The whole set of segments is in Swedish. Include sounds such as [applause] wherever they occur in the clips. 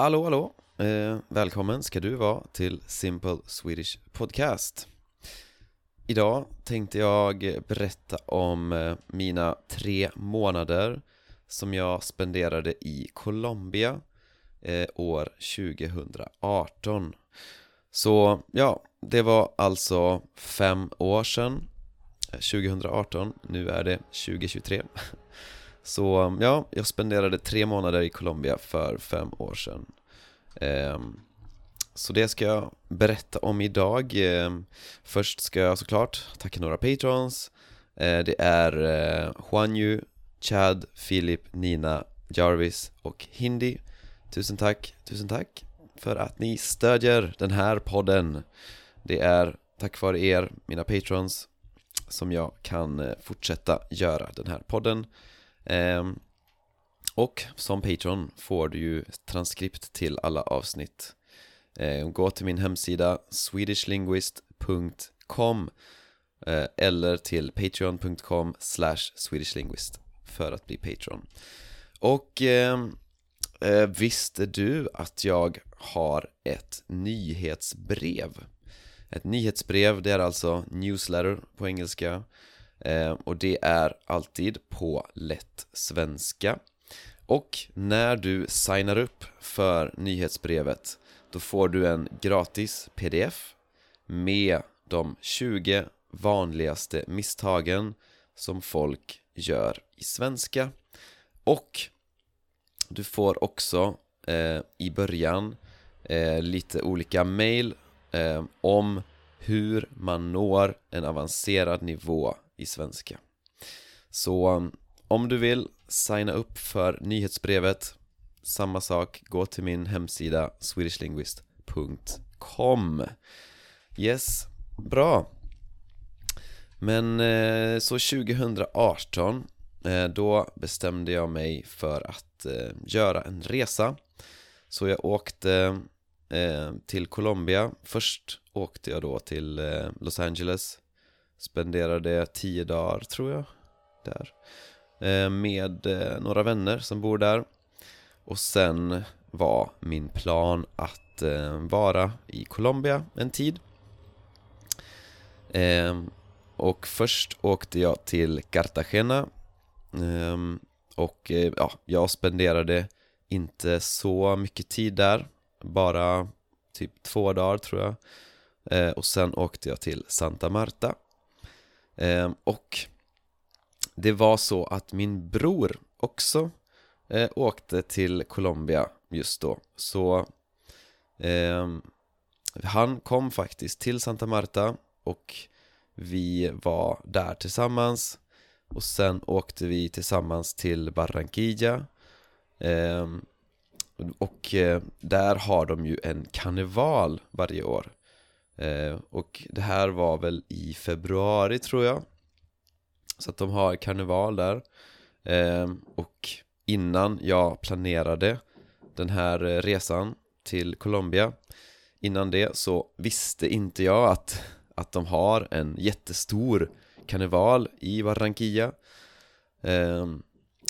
Hallå hallå! Eh, välkommen ska du vara till Simple Swedish Podcast. Idag tänkte jag berätta om eh, mina tre månader som jag spenderade i Colombia eh, år 2018 Så ja, det var alltså fem år sedan. Eh, 2018, nu är det 2023 [laughs] Så ja, jag spenderade tre månader i Colombia för fem år sedan. Ehm, så det ska jag berätta om idag. Ehm, först ska jag såklart tacka några patrons. Eh, det är eh, Juanju, Chad, Filip, Nina, Jarvis och Hindi. Tusen tack, tusen tack för att ni stödjer den här podden. Det är tack vare er, mina patrons som jag kan eh, fortsätta göra den här podden. Ehm, och som Patreon får du ju transkript till alla avsnitt. Ehm, gå till min hemsida swedishlinguist.com eh, eller till patreon.com slash swedishlinguist för att bli Patreon. Och ehm, eh, visste du att jag har ett nyhetsbrev? Ett nyhetsbrev, det är alltså newsletter på engelska. Eh, Eh, och det är alltid på lätt svenska. Och när du signar upp för nyhetsbrevet då får du en gratis pdf med de 20 vanligaste misstagen som folk gör i svenska. Och du får också eh, i början eh, lite olika mail eh, om hur man når en avancerad nivå i svenska. Så um, om du vill signa upp för nyhetsbrevet Samma sak, gå till min hemsida swedishlinguist.com Yes, bra. Men eh, så 2018 eh, Då bestämde jag mig för att eh, göra en resa. Så jag åkte eh, till Colombia. Först åkte jag då till eh, Los Angeles Spenderade tio dagar tror jag där eh, Med eh, några vänner som bor där. Och sen var min plan att eh, vara i Colombia en tid. Ehm, och först åkte jag till Cartagena ehm, Och ja, jag spenderade inte så mycket tid där Bara typ två dagar tror jag. Och sen åkte jag till Santa Marta. Ehm, och det var så att min bror också eh, åkte till Colombia just då. Så eh, han kom faktiskt till Santa Marta och vi var där tillsammans. Och sen åkte vi tillsammans till Barranquilla. Ehm, eh, och där har de ju en karneval varje år. Eh, och det här var väl i februari tror jag. Så att de har karneval där. Eh, och innan jag planerade den här eh, resan till Colombia Innan det så visste inte jag att, att de har en jättestor karneval i Barranquilla.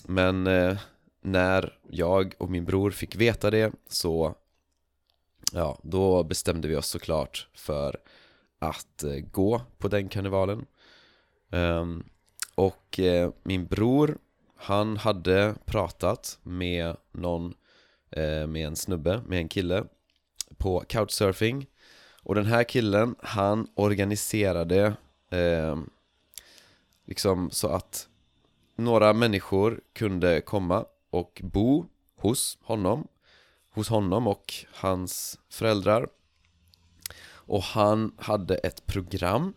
Men när jag och min bror fick veta det så ja, då bestämde vi oss såklart för att eh, gå på den karnevalen. Um, Och eh, min bror, han hade pratat med någon, eh, med en snubbe, med en kille på couchsurfing. Och den här killen, han organiserade ehm, liksom så att några människor kunde komma och bo hos honom hos honom och hans föräldrar. Och han hade ett program.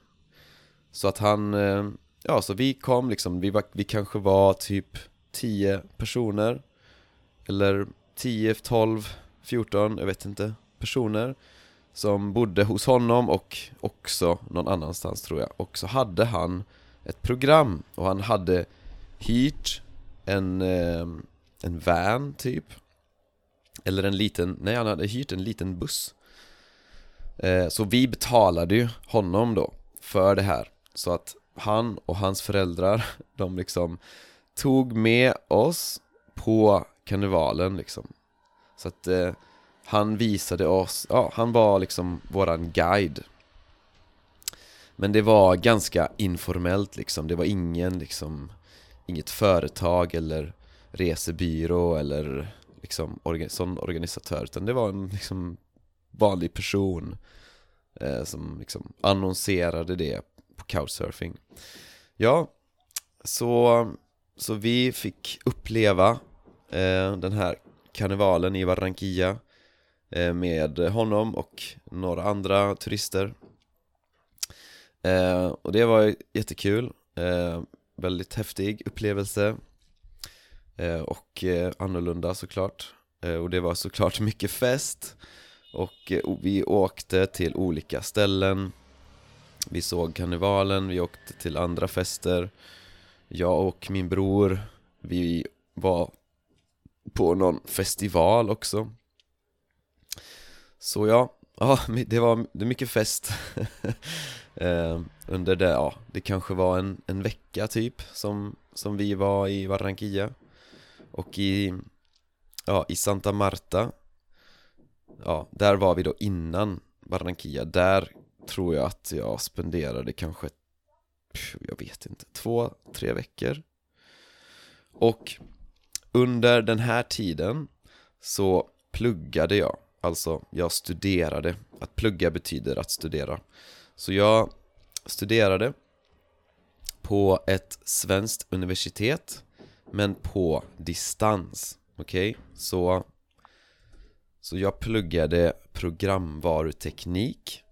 Så att han, eh, ja så vi kom liksom, vi, var, vi kanske var typ 10 personer. Eller 10, 12, 14, jag vet inte, personer Som bodde hos honom och också någon annanstans tror jag. Och så hade han ett program och han hade hyrt en, eh, en van typ eller en liten, nej han hade hyrt en liten buss. Eh, Så vi betalade ju honom då för det här. Så att han och hans föräldrar, [laughs] de liksom tog med oss på karnevalen liksom. Så att eh, Han visade oss, ja han var liksom våran guide. Men det var ganska informellt liksom, det var ingen liksom Inget företag eller resebyrå eller liksom orga, sån organisatör utan det var en liksom vanlig person eh, som liksom annonserade det på Couchsurfing. Ja, så, så vi fick uppleva eh, den här karnevalen i Barranquilla eh, med honom och några andra turister. Eh, Och det var jättekul, eh, väldigt häftig upplevelse. Eh, och eh, annorlunda såklart. Eh, och det var såklart [laughs] mycket fest. Och vi åkte till olika ställen. Vi såg karnevalen, vi åkte till andra fester. Jag och min bror, vi var på någon festival också. Så ja, [laughs] ja det var det mycket fest. [laughs] Under det, ja, det kanske var en, en vecka typ som, som vi var i Barranquilla. Och i, ja, i Santa Marta Ja, där var vi då innan Barranquilla, där tror jag att jag spenderade kanske Jag vet inte, två, tre veckor. Och under den här tiden så pluggade jag. Alltså, jag studerade. Att plugga betyder att studera. Så jag studerade på ett svenskt universitet. Men på distans Okej, okay? så Så jag pluggade programvaruteknik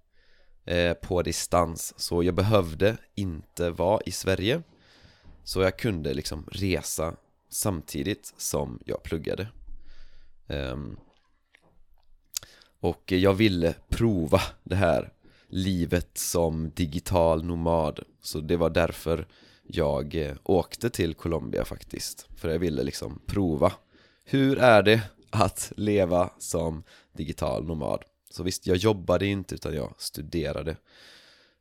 eh, På distans. Så jag behövde inte vara i Sverige. Så jag kunde liksom resa samtidigt som jag pluggade. Um, Och jag ville prova det här livet som digital nomad. Så det var därför jag eh, åkte till Colombia faktiskt För jag ville liksom prova Hur är det att leva som digital nomad? Så visst, jag jobbade inte utan jag studerade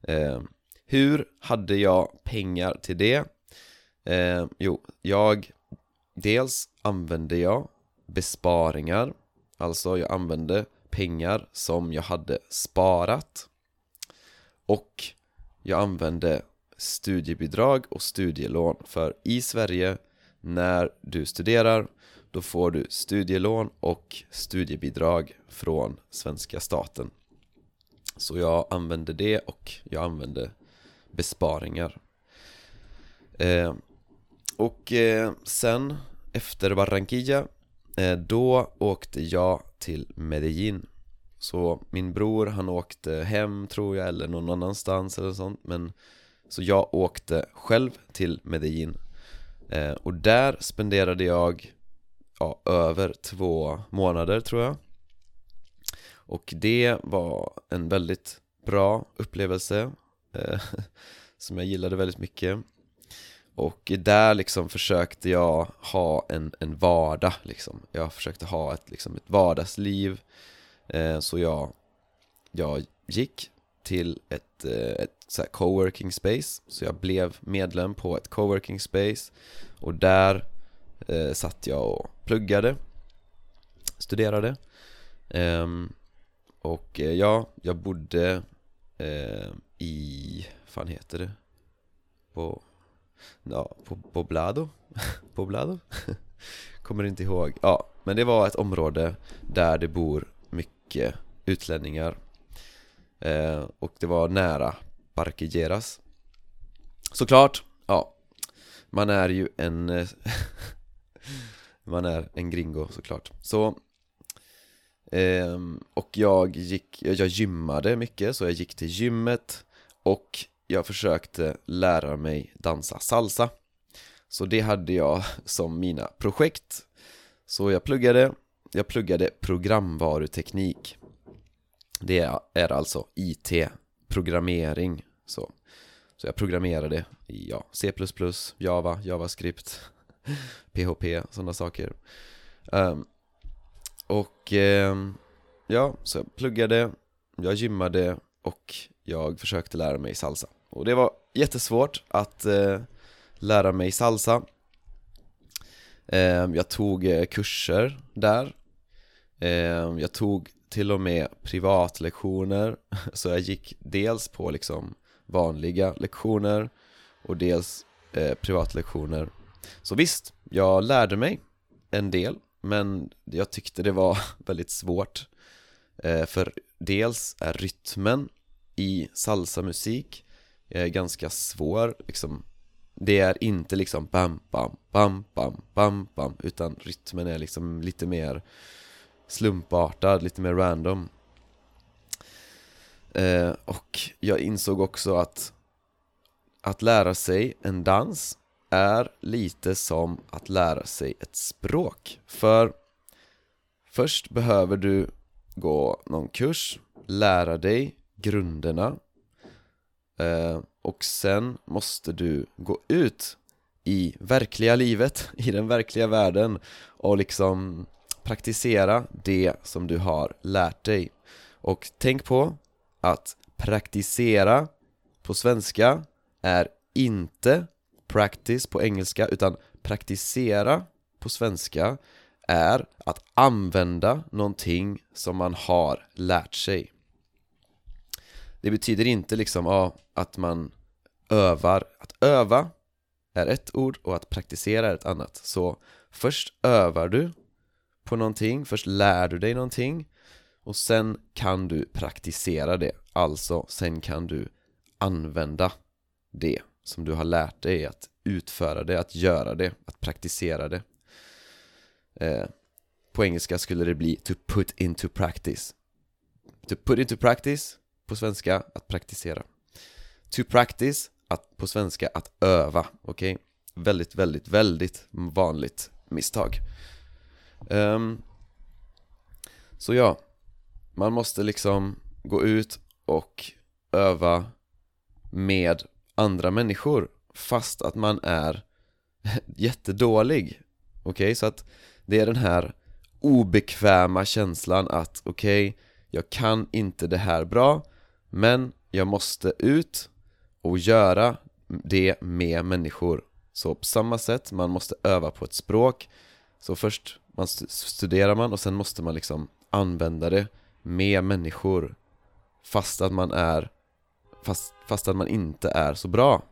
eh, Hur hade jag pengar till det? Eh, jo, jag Dels använde jag besparingar Alltså jag använde pengar som jag hade sparat Och jag använde studiebidrag och studielån För i Sverige. När du studerar Då får du studielån och studiebidrag från svenska staten. Så jag använde det och jag använde besparingar. Eh, Och eh, sen efter Barranquilla eh, Då åkte jag till Medellin. Så min bror han åkte hem tror jag eller någon annanstans eller sånt men så jag åkte själv till Medellin. Eh, Och där spenderade jag ja, över två månader tror jag. Och det var en väldigt bra upplevelse eh, [laughs] Som jag gillade väldigt mycket. Och där liksom försökte jag ha en, en vardag liksom. Jag försökte ha ett, liksom ett vardagsliv. Eh, Så jag, jag gick till ett, eh, ett så coworking space Så jag blev medlem på ett coworking space Och där eh, satt jag och pluggade Studerade ehm, Och eh, ja, jag bodde eh, i, fan heter det? På ja, på Poblado? [laughs] Poblado? [laughs] Kommer inte ihåg, ja men det var ett område där det bor mycket utlänningar eh, och det var nära parkeras. Såklart, ja Man är ju en eh, [laughs] Man är en gringo såklart. Så eh, Och jag gick, jag gymmade mycket så jag gick till gymmet Och jag försökte lära mig dansa salsa. Så det hade jag [laughs] som mina projekt. Så jag pluggade, jag pluggade programvaruteknik. Det är alltså IT, programmering så. Så jag programmerade i ja, C++, Java, JavaScript, [laughs] PHP, sådana saker. Um, Och um, ja, så jag pluggade, jag gymmade och jag försökte lära mig salsa. Och det var jättesvårt att eh, lära mig salsa. Eh, Jag tog eh, kurser där. Eh, Jag tog till och med privatlektioner. [laughs] Så jag gick dels på liksom vanliga lektioner och dels eh, privatlektioner. Så visst, jag lärde mig en del men jag tyckte det var [laughs] väldigt svårt eh, För dels är rytmen i salsamusik eh, ganska svår liksom. Det är inte liksom bam, bam, bam, bam, bam, bam Utan rytmen är liksom lite mer slumpartad, lite mer random eh, Och jag insåg också att Att lära sig en dans är lite som att lära sig ett språk. För Först behöver du gå någon kurs, lära dig grunderna eh, Och sen måste du gå ut i verkliga livet, [laughs] i den verkliga världen och liksom praktisera det som du har lärt dig. Och tänk på att praktisera på svenska är inte practice på engelska utan praktisera på svenska är att använda någonting som man har lärt sig. Det betyder inte liksom ja, att man övar, att öva är ett ord och att praktisera är ett annat. Så först övar du på någonting, först lär du dig någonting och sen kan du praktisera det, alltså sen kan du använda det som du har lärt dig att utföra det, att göra det, att praktisera det. Eh, På engelska skulle det bli to put into practice. To put into practice, på svenska, att praktisera. To practice, att, på svenska, att öva, okej? Okay? Väldigt, väldigt, väldigt vanligt misstag. Um, Så ja, man måste liksom gå ut och öva med andra människor fast att man är [laughs] jättedålig. Okej, okay? så att det är den här obekväma känslan att okej, okay, jag kan inte det här bra men jag måste ut och göra det med människor. Så på samma sätt, man måste öva på ett språk. Så först man studerar man och sen måste man liksom använda det med människor Fast att man är Fast, fast att man inte är så bra.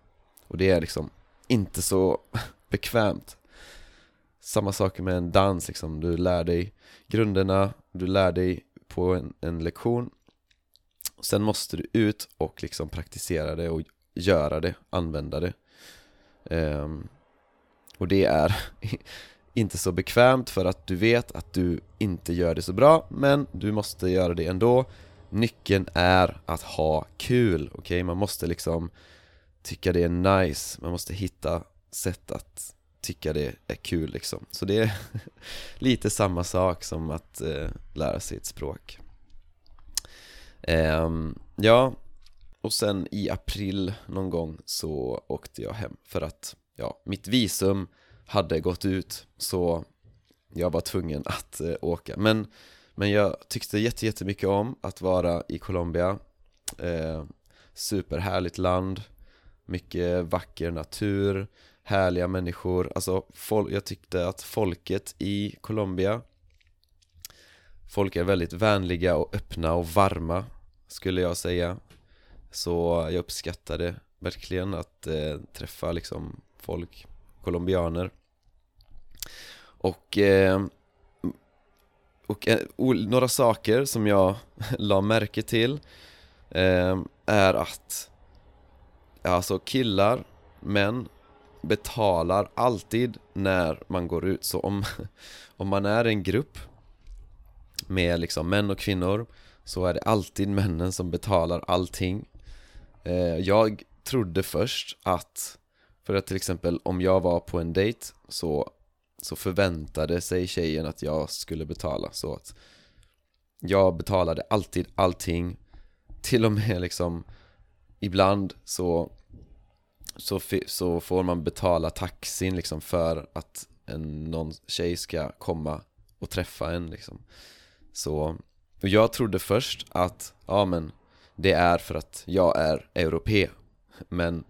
Och det är liksom inte så [laughs] bekvämt. Samma sak med en dans liksom, du lär dig grunderna, du lär dig på en, en lektion. Sen måste du ut och liksom praktisera det och göra det, använda det. Um, Och det är [laughs] inte så bekvämt för att du vet att du inte gör det så bra men du måste göra det ändå Nyckeln är att ha kul, okej? Okay? Man måste liksom tycka det är nice, man måste hitta sätt att tycka det är kul liksom Så det är [laughs] lite samma sak som att eh, lära sig ett språk Eh, Ja, och sen i april någon gång så åkte jag hem för att ja, mitt visum hade gått ut så jag var tvungen att eh, åka. Men, men jag tyckte jättemycket om att vara i Colombia. Eh, Superhärligt land Mycket vacker natur Härliga människor. Alltså jag tyckte att folket i Colombia Folk är väldigt vänliga och öppna och varma Skulle jag säga. Så jag uppskattade verkligen att eh, träffa liksom folk Colombianer och, eh, och eh, några saker som jag [laughs] la märke till eh, är att Alltså killar, män betalar alltid när man går ut. Så om, [laughs] om man är en grupp med liksom män och kvinnor så är det alltid männen som betalar allting. Jag trodde först att För att till exempel om jag var på en dejt så så förväntade sig tjejen att jag skulle betala. Så att jag betalade alltid allting. Till och med liksom ibland så så, så får man betala taxin liksom för att en, någon tjej ska komma och träffa en liksom. Så, och jag trodde först att, ja men det är för att jag är europe. Men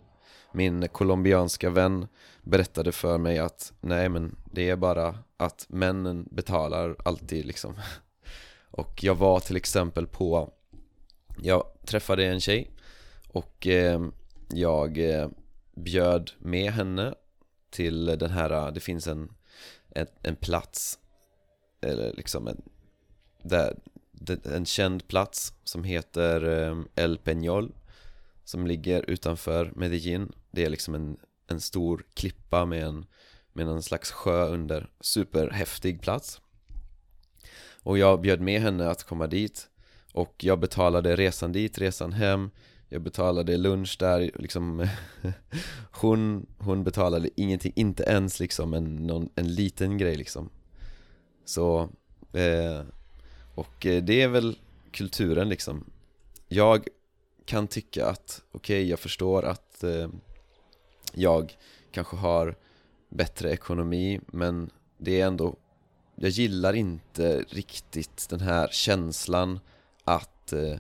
min colombianska vän berättade för mig att nej men det är bara att männen betalar alltid liksom. [laughs] Och jag var till exempel på Jag träffade en tjej och eh, jag eh, bjöd med henne till den här, eh, det finns en, en, en plats Eller liksom en, där, en känd plats som heter eh, El Peñol Som ligger utanför Medellin. Det är liksom en, en stor klippa med en, med någon slags sjö under Superhäftig plats. Och jag bjöd med henne att komma dit. Och jag betalade resan dit, resan hem. Jag betalade lunch där, liksom. [laughs] Hon, hon betalade ingenting, inte ens liksom en, någon, en liten grej liksom. Så eh, och eh, det är väl kulturen liksom. Jag kan tycka att, okej okay, jag förstår att eh, jag kanske har bättre ekonomi men det är ändå Jag gillar inte riktigt den här känslan att eh,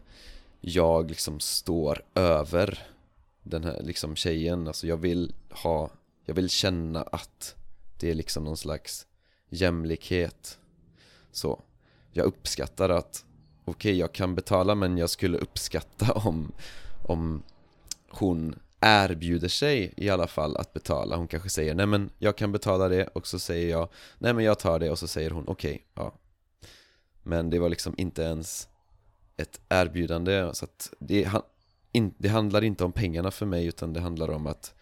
jag liksom står över den här liksom tjejen, alltså jag vill ha Jag vill känna att det är liksom någon slags jämlikhet. Så jag uppskattar att okej, okay, jag kan betala men jag skulle uppskatta om, om hon erbjuder sig i alla fall att betala. Hon kanske säger nej men jag kan betala det. Och så säger jag nej men jag tar det. Och så säger hon okej, okay, ja. Men det var liksom inte ens ett erbjudande. Så att det, det handlar inte om pengarna för mig utan det handlar om att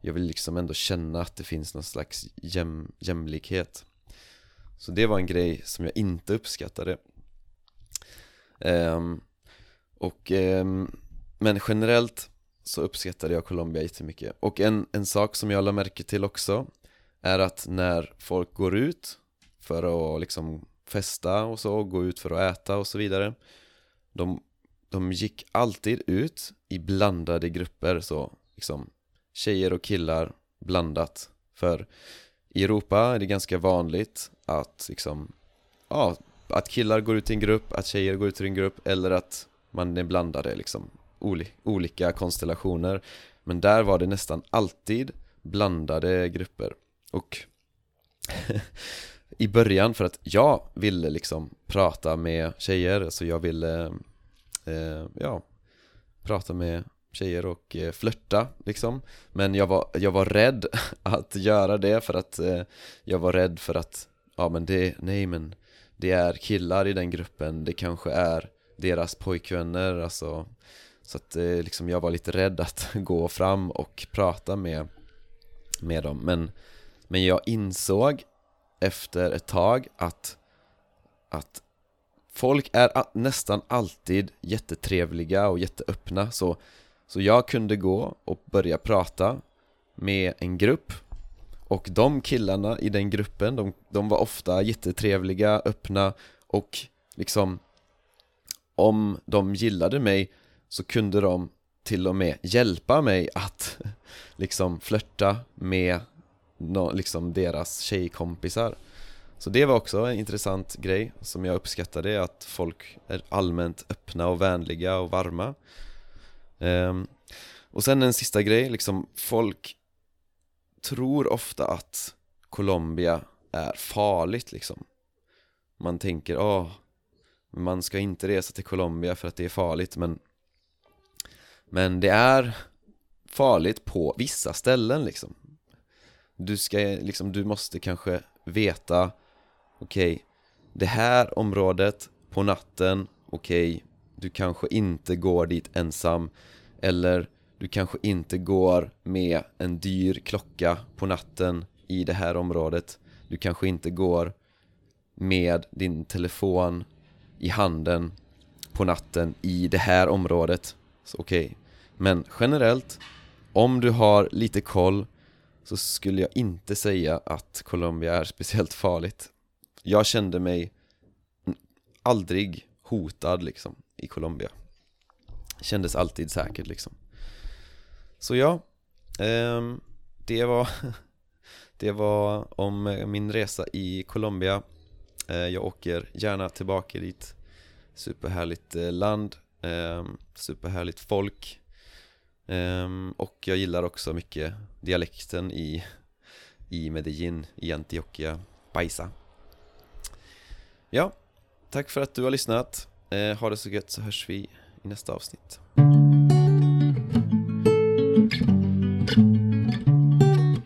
jag vill liksom ändå känna att det finns någon slags jäm, jämlikhet. Så det var en grej som jag inte uppskattade. Um, och, um, Men generellt så uppskattade jag Colombia jättemycket. Och en, en sak som jag la märke till också Är att när folk går ut för att liksom festa och så, gå ut för att äta och så vidare De, de gick alltid ut i blandade grupper. Så liksom Tjejer och killar blandat. För i Europa är det ganska vanligt att liksom, ja, att killar går ut i en grupp, att tjejer går ut i en grupp eller att man är blandade liksom, olika konstellationer. Men där var det nästan alltid blandade grupper. Och [laughs] i början, för att jag ville liksom prata med tjejer, alltså jag ville, eh, eh, ja, prata med tjejer och eh, flörta liksom Men jag var, jag var rädd [laughs] att göra det för att eh, jag var rädd för att Ja men det, nej men Det är killar i den gruppen, det kanske är deras pojkvänner alltså så att eh, liksom jag var lite rädd att [laughs] gå fram och prata med Med dem. Men Men jag insåg efter ett tag att Att Folk är nästan alltid jättetrevliga och jätteöppna. Så så jag kunde gå och börja prata med en grupp. Och de killarna i den gruppen, de, de var ofta jättetrevliga, öppna och liksom om de gillade mig så kunde de till och med hjälpa mig att [laughs] liksom flörta med no, liksom deras tjejkompisar. Så det var också en intressant grej som jag uppskattade, att folk är allmänt öppna och vänliga och varma. Um, och sen en sista grej, liksom folk tror ofta att Colombia är farligt liksom. Man tänker, åh, man ska inte resa till Colombia för att det är farligt men men det är farligt på vissa ställen liksom Du ska liksom, du måste kanske veta Okej, okay, det här området på natten, okej okay, du kanske inte går dit ensam eller du kanske inte går med en dyr klocka på natten i det här området Du kanske inte går med din telefon i handen på natten i det här området Så okej okay. Men generellt, om du har lite koll så skulle jag inte säga att Colombia är speciellt farligt. Jag kände mig aldrig hotad liksom i Colombia. Kändes alltid säkert liksom. Så ja eh, Det var [laughs] Det var om min resa i Colombia. Eh, Jag åker gärna tillbaka dit. Superhärligt eh, land eh, Superhärligt folk. Um, Och jag gillar också mycket dialekten i I Medellin, i Antioquia, Paisa Ja tack för att du har lyssnat. Uh, ha det så gött så hörs vi i nästa avsnitt.